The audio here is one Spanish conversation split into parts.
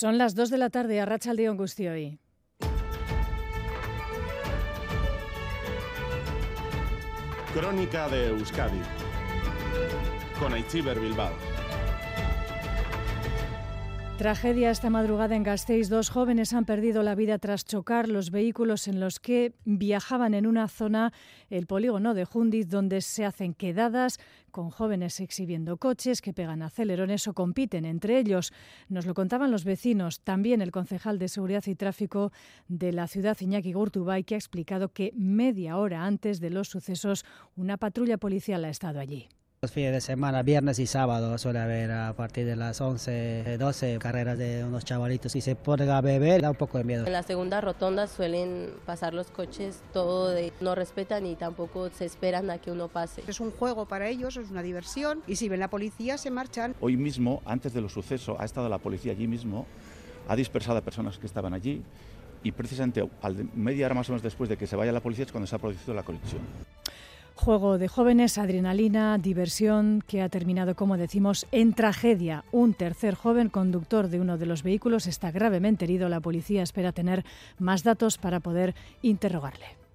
Son las 2 de la tarde a Rachaldeón Gustioy. Crónica de Euskadi con Aichiber Bilbao. Tragedia esta madrugada en Gasteiz. Dos jóvenes han perdido la vida tras chocar los vehículos en los que viajaban en una zona, el polígono de Jundiz, donde se hacen quedadas con jóvenes exhibiendo coches que pegan acelerones o compiten entre ellos. Nos lo contaban los vecinos. También el concejal de Seguridad y Tráfico de la ciudad, Iñaki Gurtubay, que ha explicado que media hora antes de los sucesos una patrulla policial ha estado allí. Los fines de semana, viernes y sábado, suele haber a partir de las 11, 12 carreras de unos chavalitos y se ponen a beber, da un poco de miedo. En la segunda rotonda suelen pasar los coches, todo de, no respetan y tampoco se esperan a que uno pase. Es un juego para ellos, es una diversión y si ven la policía se marchan. Hoy mismo, antes de los sucesos, ha estado la policía allí mismo, ha dispersado a personas que estaban allí y precisamente al media hora más o menos después de que se vaya la policía es cuando se ha producido la colisión. Juego de jóvenes, adrenalina, diversión, que ha terminado, como decimos, en tragedia. Un tercer joven conductor de uno de los vehículos está gravemente herido. La policía espera tener más datos para poder interrogarle.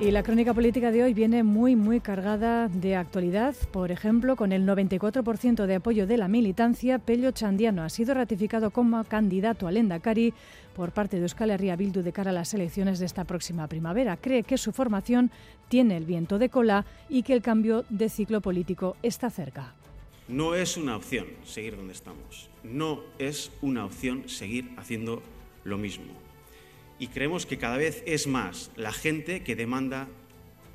Y la crónica política de hoy viene muy, muy cargada de actualidad. Por ejemplo, con el 94% de apoyo de la militancia, Pello Chandiano ha sido ratificado como candidato al Endacari por parte de Euskal Herria Bildu de cara a las elecciones de esta próxima primavera. Cree que su formación tiene el viento de cola y que el cambio de ciclo político está cerca. No es una opción seguir donde estamos. No es una opción seguir haciendo lo mismo y creemos que cada vez es más la gente que demanda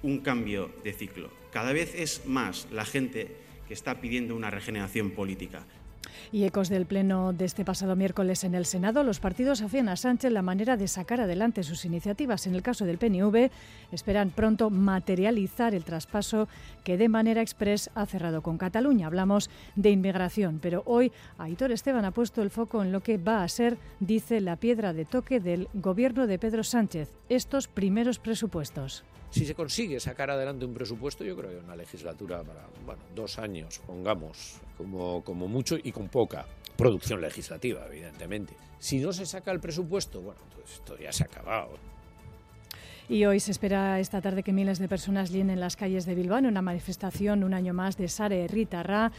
un cambio de ciclo. Cada vez es más la gente que está pidiendo una regeneración política. Y ecos del pleno de este pasado miércoles en el Senado, los partidos afían a Sánchez la manera de sacar adelante sus iniciativas. En el caso del PNV, esperan pronto materializar el traspaso que de manera express ha cerrado con Cataluña. Hablamos de inmigración, pero hoy Aitor Esteban ha puesto el foco en lo que va a ser, dice, la piedra de toque del gobierno de Pedro Sánchez, estos primeros presupuestos. Si se consigue sacar adelante un presupuesto, yo creo que una legislatura para bueno, dos años, pongamos, como, como mucho y con poca producción legislativa, evidentemente. Si no se saca el presupuesto, bueno, pues esto ya se ha acabado. Y hoy se espera esta tarde que miles de personas llenen las calles de Bilbao en una manifestación un año más de Sare Ritarra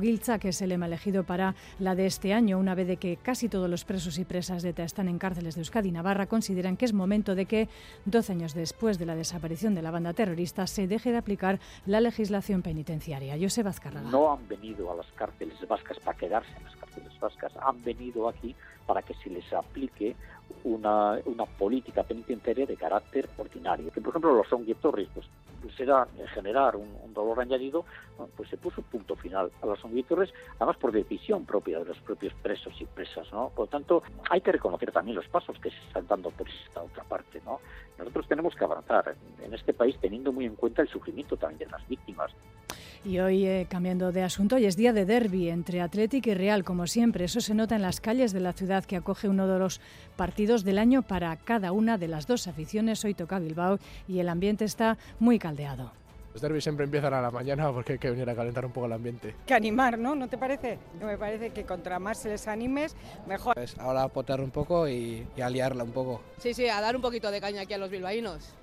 Giltza, que es el lema elegido para la de este año, una vez de que casi todos los presos y presas de ETA están en cárceles de Euskadi y Navarra, consideran que es momento de que, 12 años después de la desaparición de la banda terrorista, se deje de aplicar la legislación penitenciaria. José Vazcarraga. No han venido a las cárceles vascas para quedarse en las cárceles vascas, han venido aquí para que se les aplique una, política penitenciaria de carácter ordinario. Que, por ejemplo, los songuietorris, pues, generar un, un, dolor añadido, pues se puso punto final a los songuietorris, además por decisión propia de los propios presos y presas, ¿no? Por lo tanto, hay que reconocer también los pasos que se están dando por esta otra parte, ¿no? Nosotros tenemos que avanzar en este país teniendo muy en cuenta el sufrimiento también de las víctimas. Y hoy, eh, cambiando de asunto, hoy es día de derby entre Atlético y Real, como siempre. Eso se nota en las calles de la ciudad que acoge uno de los partidos del año para cada una de las dos aficiones. Hoy toca Bilbao y el ambiente está muy caldeado. Los derbis siempre empiezan a la mañana porque hay que venir a calentar un poco el ambiente. Que animar, ¿no? ¿No te parece? No me parece que contra más se les animes, mejor. Pues ahora a potar un poco y, y a liarla un poco. Sí, sí, a dar un poquito de caña aquí a los bilbaínos.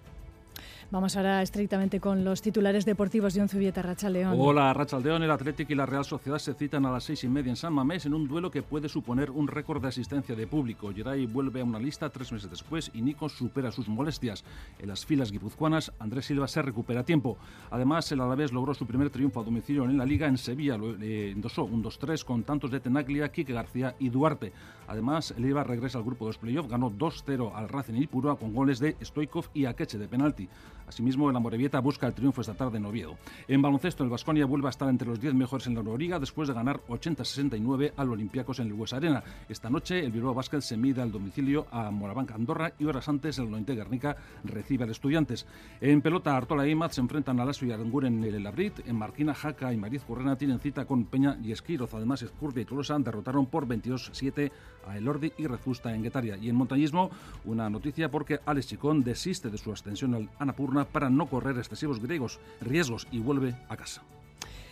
Vamos ahora estrictamente con los titulares deportivos de Onzubieta, Rachaldeón. Hola, Rachaldeón. El Atlético y la Real Sociedad se citan a las seis y media en San Mamés en un duelo que puede suponer un récord de asistencia de público. Geray vuelve a una lista tres meses después y Nico supera sus molestias. En las filas guipuzcoanas, Andrés Silva se recupera a tiempo. Además, el Alavés logró su primer triunfo a domicilio en la Liga. En Sevilla lo eh, endosó un 2-3 con tantos de Tenaglia, Quique García y Duarte. Además, el Eibar regresa al grupo de los playoffs, ganó 2-0 al Racing y Purua con goles de Stoikov y Akeche de penalti. Asimismo, el Amorebieta busca el triunfo esta tarde en Oviedo. En baloncesto, el Vasconia vuelve a estar entre los 10 mejores en la Euroliga después de ganar 80-69 al Olympiacos en el Hues Arena. Esta noche, el Bilbao Basket se mide al domicilio a Morabanca Andorra y horas antes, el Nointe Guernica recibe al Estudiantes. En pelota, Artola e Imaz se enfrentan a Lasio y Aranguren en el Labrit. En Marquina, Jaca y Mariz Correna tienen cita con Peña y Esquiroz. Además, Escurdia y Tolosa derrotaron por 22-7 a Elordi y Rezusta en Guetaria. Y en montañismo, una noticia porque Alex Chicón desiste de su ascensión al Anapurna para no correr excesivos griegos riesgos y vuelve a casa.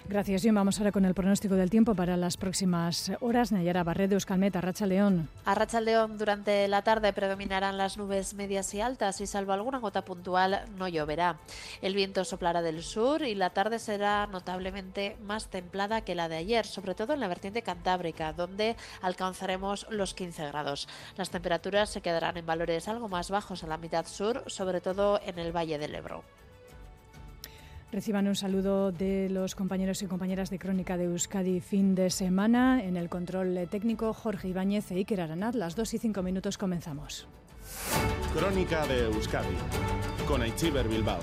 Gracias, John. Vamos ahora con el pronóstico del tiempo para las próximas horas. Nayara Barredo, Euskalmet, Arracha León. Arracha León, durante la tarde predominarán las nubes medias y altas y salvo alguna gota puntual no lloverá. El viento soplará del sur y la tarde será notablemente más templada que la de ayer, sobre todo en la vertiente cantábrica, donde alcanzaremos los 15 grados. Las temperaturas se quedarán en valores algo más bajos en la mitad sur, sobre todo en el Valle del Ebro. Reciban un saludo de los compañeros y compañeras de Crónica de Euskadi fin de semana. En el control técnico, Jorge Ibáñez e Iker Aranaz. Las 2 y 5 minutos comenzamos. Crónica de Euskadi con Aichiber Bilbao.